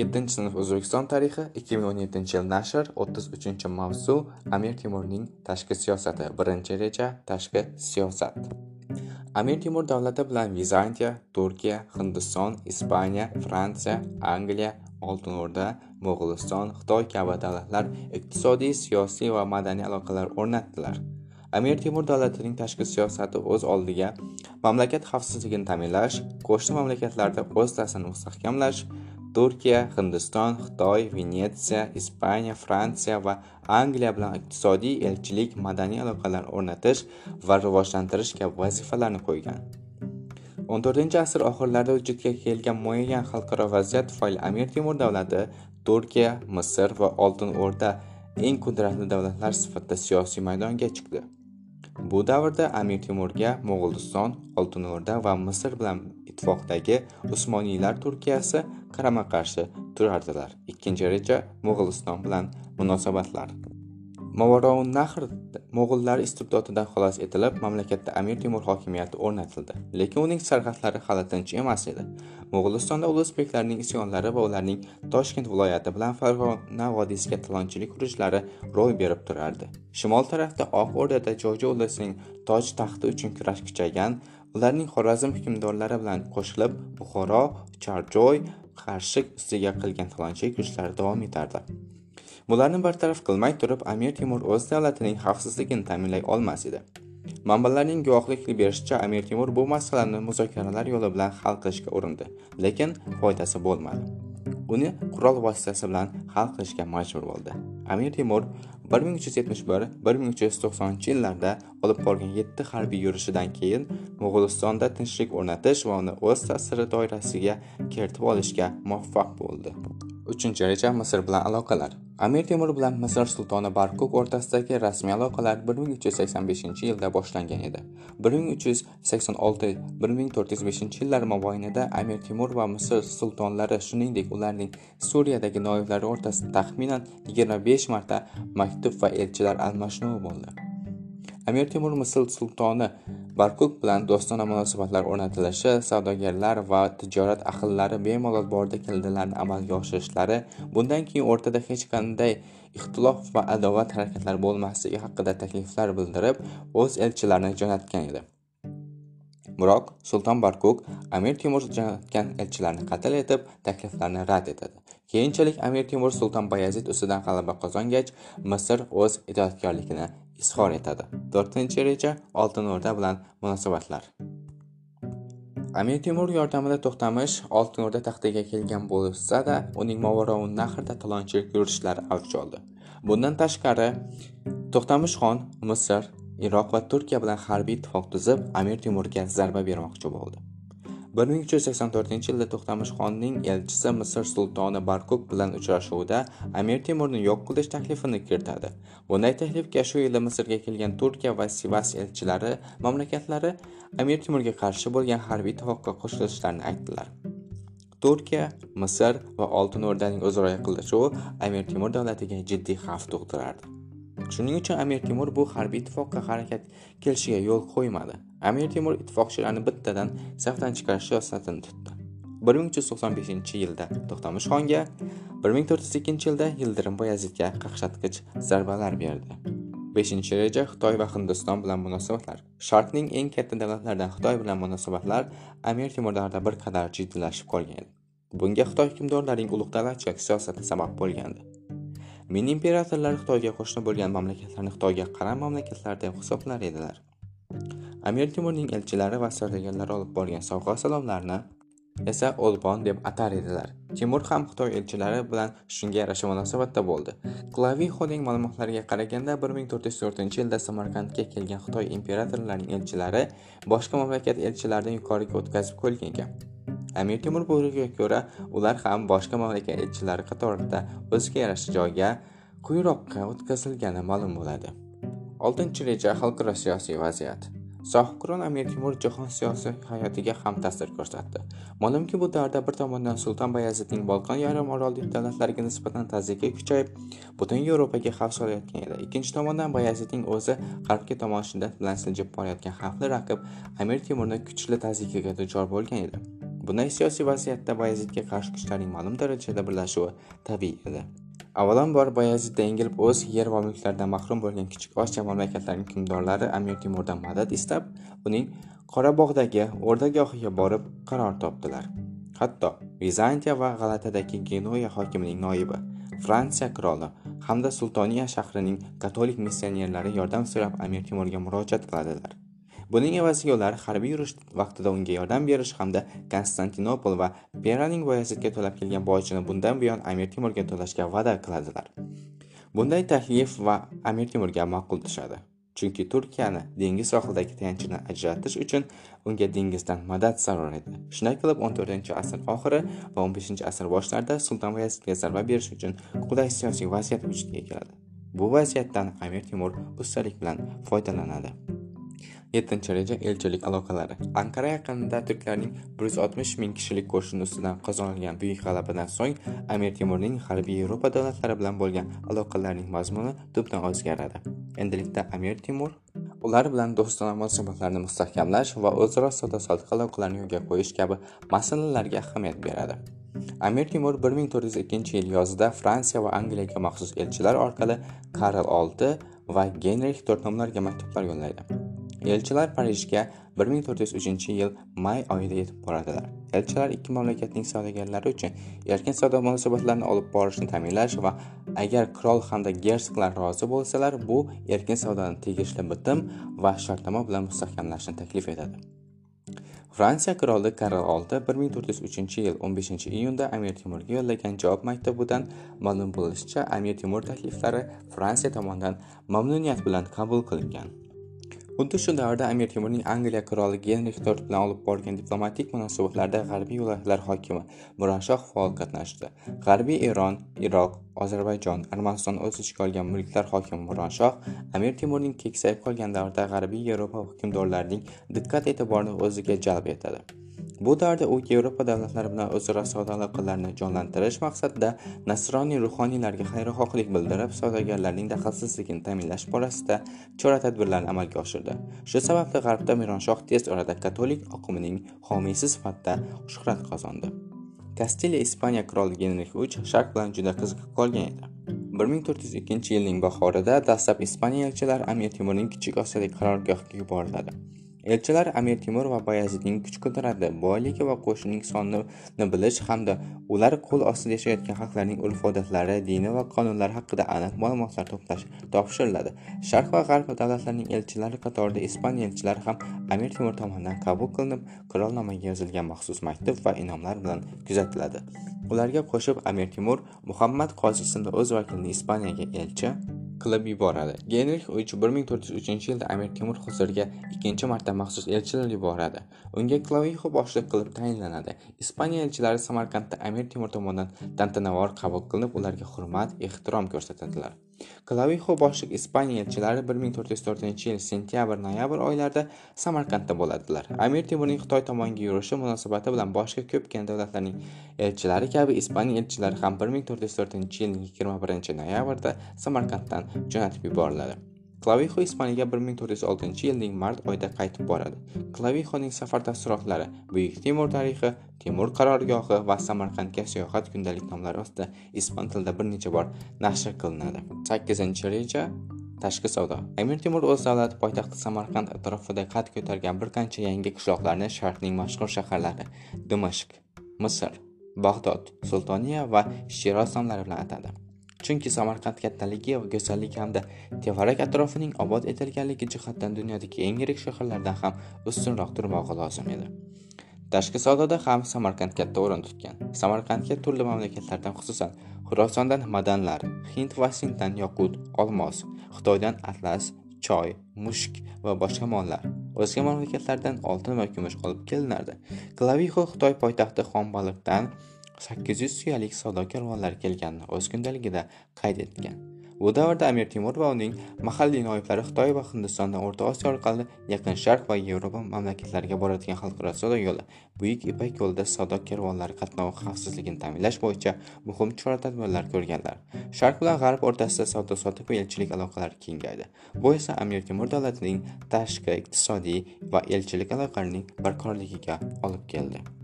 7 sinf O'zbekiston tarixi 2017 yil nashr 33 mavzu Amir Temurning tashqi siyosati birinchi reja tashqi siyosat Amir Temur davlati bilan Vizantiya, Turkiya, Hindiston, Ispaniya, Fransiya, Angliya, Oltin O'rda, Mo'g'uliston, Xitoy kabi davlatlar iqtisodiy, siyosiy va madaniy aloqalar o'rnatdilar. Amir Temur davlatining tashqi siyosati o'z oldiga mamlakat xavfsizligini ta'minlash, qo'shni mamlakatlarda o'z ta'sirini mustahkamlash, Turkiya, Hindiston, Xitoy, Venetsiya, Ispaniya, Fransiya va Angliya bilan iqtisodiy, elchilik, madaniy aloqalar o'rnatish va rivojlantirish kabi vazifalarni qo'ygan. 14-asr oxirlarida vujudga kelgan muayyan xalqaro vaziyat tufayli Amir Temur davlati Turkiya, Misr va Oltin O'rda eng qudratli davlatlar sifatida siyosiy maydonga chiqdi. Bu davrda Amir Temurga Mo'g'uliston, Oltin O'rda va Misr bilan ittifoqdagi Usmoniylar Turkiyasi qarama-qarshi turardilar. Ikkinchi reja Mo'g'uliston bilan munosabatlar. Movarounnahr mo'g'ullar istibdodidan xalos etilib, mamlakatda Amir Temur hokimiyati o'rnatildi. Lekin uning sarhadlari hali tinch emas edi. Mo'g'ulistonda ulusbeklarning isyonlari va ularning Toshkent viloyati bilan Farg'ona vodiysiga talonchilik urushlari ro'y berib turardi. Shimol tarafda Oq O'rdada Jo'ja ulasining toj taxti uchun kurash kuchaygan, ularning Xorazm hukmdorlari bilan qo'shilib Buxoro, Charjoy, Qarshi ustiga qilgan talonchilik kuchlari davom etardi. Bularni bartaraf qilmay turib, Amir Temur o'z davlatining xavfsizligini ta'minlay olmas edi. Manbalarning guvohlik berishicha, Amir Temur bu masalani muzokaralar yo'li bilan hal qilishga urindi, lekin foydasi bo'lmadi. Uni qurol vositasi bilan hal qilishga majbur bo'ldi. Amir Temur 1371-1390-yillarda olib borgan 7 harbiy yurishidan keyin Mo'g'ulistonda tinchlik o'rnatish va uni o'z ta'siri doirasiga kiritib olishga muvaffaq bo'ldi. 3-reja Misr bilan aloqalar. Amir Temur bilan Misr sultoni Barkuk o'rtasidagi rasmiy aloqalar 1385-yilda boshlangan edi. 1386-1405-yillar mobaynida Amir Temur va Misr sultonlari, shuningdek ularning Suriyadagi noyiblari o'rtasida taxminan 25 marta maktub va elchilar almashinuvi bo'ldi. Amir Temur Misr sultoni Barkuk bilan do'stona munosabatlar o'rnatilishi, savdogarlar va tijorat ahllari bemalol borda keldilarni amalga oshirishlari, bundan keyin o'rtada hech qanday ixtilof va adovat harakatlari bo'lmasligi haqida takliflar bildirib, o'z elchilarini jo'natgan edi. Biroq Sulton Barkuk Amir Temur jo'natgan elchilarni qatl etib, takliflarni rad etadi. Keyinchalik Amir Temur Sulton Bayazid ustidan g'alaba qozongach, Misr o'z itoatkorligini izhor etadi. 4-reja Oltin O'rda bilan munosabatlar. Amir Temur yordamida To'xtamish Oltin O'rda taxtiga kelgan bo'lsa-da, uning Movaroun nahrda talonchilik yurishlari avj oldi. Bundan tashqari, To'xtamishxon Misr, Iroq va Turkiya bilan harbiy ittifoq tuzib, Amir Temurga zarba bermoqchi bo'ldi. 1384-yilda To'xtamishxonning elchisi Misr sultoni Barkuk bilan uchrashuvida Amir Temurni yo'q qilish taklifini kiritadi. Bunday taklifga shu yili Misrga kelgan Turkiya va Sivas elchilari mamlakatlari Amir Temurga qarshi bo'lgan harbiy ittifoqqa qo'shilishlarini aytdilar. Turkiya, Misr va Oltin O'rdaning o'zaro yaqinlashuvi Amir Temur davlatiga jiddiy xavf tug'dirardi. Shuning uchun Amir Temur bu harbiy ittifoqqa harakat kelishiga yo'l qo'ymadi. Amir Temur ittifoqchilarni bittadan safdan chiqarish siyosatini tutdi. 1395-yilda To'xtamishxonga, 1402-yilda Yildirim Boyazidga qaqshatqich zarbalar berdi. 5-reja Xitoy va Hindiston bilan munosabatlar. Sharqning eng katta davlatlaridan Xitoy bilan munosabatlar Amir Temur davrida bir qadar jiddiylashib qolgan edi. Bunga Xitoy hukmdorlarining ulug' davlatchilik siyosati sabab bo'lgandi. Min imperatorlar Xitoyga qo'shni bo'lgan mamlakatlarni Xitoyga qaram mamlakatlar deb hisoblar edilar. Amir Temurning elchilari va savdogarlari olib borgan sovg'a-salomlarni esa Olbon deb atar edilar. Temur ham Xitoy elchilari bilan shunga yarasha munosabatda bo'ldi. Klavixoning ma'lumotlariga qaraganda 1404-yilda Samarqandga kelgan Xitoy imperatorlarining elchilari boshqa mamlakat elchilaridan yuqoriga o'tkazib qo'yilgan ekan. Amir Temur buyrugiga ko'ra, ular ham boshqa mamlakat elchilari qatorida o'ziga yarasha joyga quyiroqqa o'tkazilgani ma'lum bo'ladi. 6-reja xalqaro siyosiy vaziyat. Sohibqiron Amir Temur jahon siyosiy hayotiga ham ta'sir ko'rsatdi. Ma'lumki, bu davrda bir tomondan Sulton Bayazidning Bolqon yarim orollik davlatlariga nisbatan tazyiqi kuchayib, butun Yevropaga xavf solayotgan edi. Ikkinchi tomondan Bayazidning o'zi g'arbga tomon shiddat bilan siljib borayotgan xavfli raqib Amir Temurni kuchli tazyiqiga duchor bo'lgan edi. Bunday siyosiy vaziyatda bayazidga qarshi kuchlarning ma'lum darajada birlashuvi tabiiy edi. Avvalambor bayazidda yengilib o'z yer va mulklaridan mahrum bo'lgan kichik osiyo mamlakatlarining hukmdorlari amir temurdan madad istab uning qorabog'dagi o'rdagohiga borib qaror topdilar. Hatto vizantiya va g'alatadagi genuya hokimining noibi fransiya qiroli hamda sultoniya shahrining katolik missionerlari yordam so'rab amir temurga murojaat qiladilar. Buning evaziga ular harbiy yurish vaqtida unga yordam berish hamda konstantinopol va peraning voyasiga to'lab kelgan bojini bundan buyon amir temurga to'lashga va'da qiladilar. Bunday taklif va amir temurga ma'qul tushadi chunki turkiyani dengiz sohilidagi tayanchini ajratish uchun unga dengizdan madad zarur edi. Shunday qilib 14 asr oxiri va 15 asr boshlarida sulton bayazidga zarba berish uchun qulay siyosiy vaziyat vujudga keladi. Bu vaziyatdan amir temur ustalik bilan foydalanadi. Yettinchi reja elchilik aloqalari. Anqara yaqinida turklarning bir yuz oltmish ming kishilik qo'shini ustidan qozonilgan buyuk g'alabadan so'ng amir temurning g'arbiy yevropa davlatlari bilan bo'lgan aloqalarining mazmuni tubdan o'zgaradi. Endilikda amir temur ular bilan do'stona munosabatlarni mustahkamlash va o'zaro savdo sotiq aloqalarni yo'lga qo'yish kabi masalalarga ahamiyat beradi. Amir temur 1402 yil yozida fransiya va angliyaga maxsus elchilar orqali karl olti va genrix to'rtnomlarga maktublar yo'llaydi. Elchilar parijga 1403 yil may oyida yetib boradilar. Elchilar ikki mamlakatning savdogarlari uchun erkin savdo munosabatlarini olib borishni ta'minlash va agar qirol hamda gersoglar rozi bo'lsalar bu erkin savdoni tegishli bitim va shartnoma bilan mustahkamlashni taklif etadi. Fransiya qiroli karl olti 1403 yil 15 iyunda amir temurga yo'llagan javob maktubidan ma'lum bo'lishicha amir temur takliflari fransiya tomonidan mamnuniyat bilan qabul qilingan. Xuddi shu davrda amir temurning angliya qiroli genrix to'rt bilan olib borgan diplomatik munosabatlarda g'arbiy viloyatlar hokimi muranshoh faol qatnashdi. G'arbiy eron iroq ozarbayjon armaniston o'z ichiga olgan mulklar hokimi muranshoh amir temurning keksayib qolgan davrida g'arbiy yevropa hukmdorlarining diqqat e'tiborini o'ziga jalb etadi. Bu davrda u yevropa davlatlari bilan o'zaro savdo aloqalarini jonlantirish maqsadida nasroniy ruhoniylarga xayrixohlik bildirib savdogarlarning daxlsizligini ta'minlash borasida chora tadbirlarni amalga oshirdi. Shu sababli g'arbda mironshoh tez orada katolik oqimining homiysi sifatida shuhrat qozondi. Kastiliya ispaniya qiroli genrix uch sharq bilan juda qiziqib qolgan edi. 1402 yilning bahorida dastlab ispaniya elchilari amir temurning kichik osiyodagi qarorgohiga yuboriladi. Elchilar amir temur va bayazidning kuch qudrati boyligi va qo'shinning sonini bilish hamda ular qo'l ostida yashayotgan xalqlarning urf odatlari dini va qonunlari haqida aniq ma'lumotlar to'plash topshiriladi. Sharq va g'arb davlatlarining elchilari qatorida ispaniya elchilari ham amir temur tomonidan qabul qilinib qirolnomaga yozilgan maxsus maktub va inomlar bilan kuzatiladi. Ularga qo'shib amir temur muhammad qozi ismli o'z vakilini ispaniyaga elchi qilib yuboradi. Genrix uch bir ming to'rt yuz uchinchi yilda amir temur huzuriga ikkinchi marta maxsus elchilar yuboradi. Unga klavixo boshliq qilib tayinlanadi. Ispaniya elchilari samarqandda amir temur tomonidan tantanavor qabul qilinib ularga hurmat ehtirom ko'rsatadilar. Klavixo boshliq ispaniya elchilari bir ming to'rt yuz to'rtinchi yil sentyabr noyabr oylarida samarqandda bo'ladilar. Amir temurning xitoy tomonga yurishi munosabati bilan boshqa ko'pgina davlatlarning elchilari kabi ispaniya elchilari ham bir ming to'rt yuz to'rtinchi yilning yigirma birinchi noyabrda samarqanddan jo'natib yuboriladi. Klavixo Ispaniyaga 1406 yilning mart oyida qaytib boradi. Klavixoning safar taassurotlari, Buyuk Temur tarixi, Temur qarorgohi va Samarqandga sayohat kundalik nomlari ostida ispan tilida bir necha bor nashr qilinadi. sakkizinchi reja tashqi savdo amir temur o'z davlati poytaxti samarqand atrofida qad ko'targan bir qancha yangi qishloqlarni sharqning mashhur shaharlari dimashq misr bag'dod sultoniya va shiroz nomlari bilan atadi chunki samarqand kattaligi va go'zalligi hamda tevarak atrofining obod etilganligi jihatdan dunyodagi eng yirik shaharlardan ham ustunroq turmog'i lozim edi. Tashqi savdoda ham samarqand katta o'rin tutgan. Samarqandga turli mamlakatlardan xususan xurosondan madanlar hind va sinddan yoqut olmos xitoydan atlas choy mushk va boshqa mollar. O'zga mamlakatlardan oltin va kumush olib kelinardi. Klavixo xitoy poytaxti xonbaliqdan sakkiz yuz savdo karvonlari kelganini o'z kundaligida qayd etgan. Bu davrda amir temur va uning mahalliy noiblari xitoy va hindistondan o'rta osiyo orqali yaqin sharq va yevropa mamlakatlariga boradigan xalqaro savdo yo'li buyuk ipak yo'lida savdo karvonlari qatnovi xavfsizligini ta'minlash bo'yicha muhim chora tadbirlar ko'rganlar. Sharq bilan g'arb o'rtasida savdo sotiq va elchilik aloqalari kengaydi. Bu esa amir temur davlatining tashqi iqtisodiy va elchilik aloqalarining barqarorligiga olib keldi.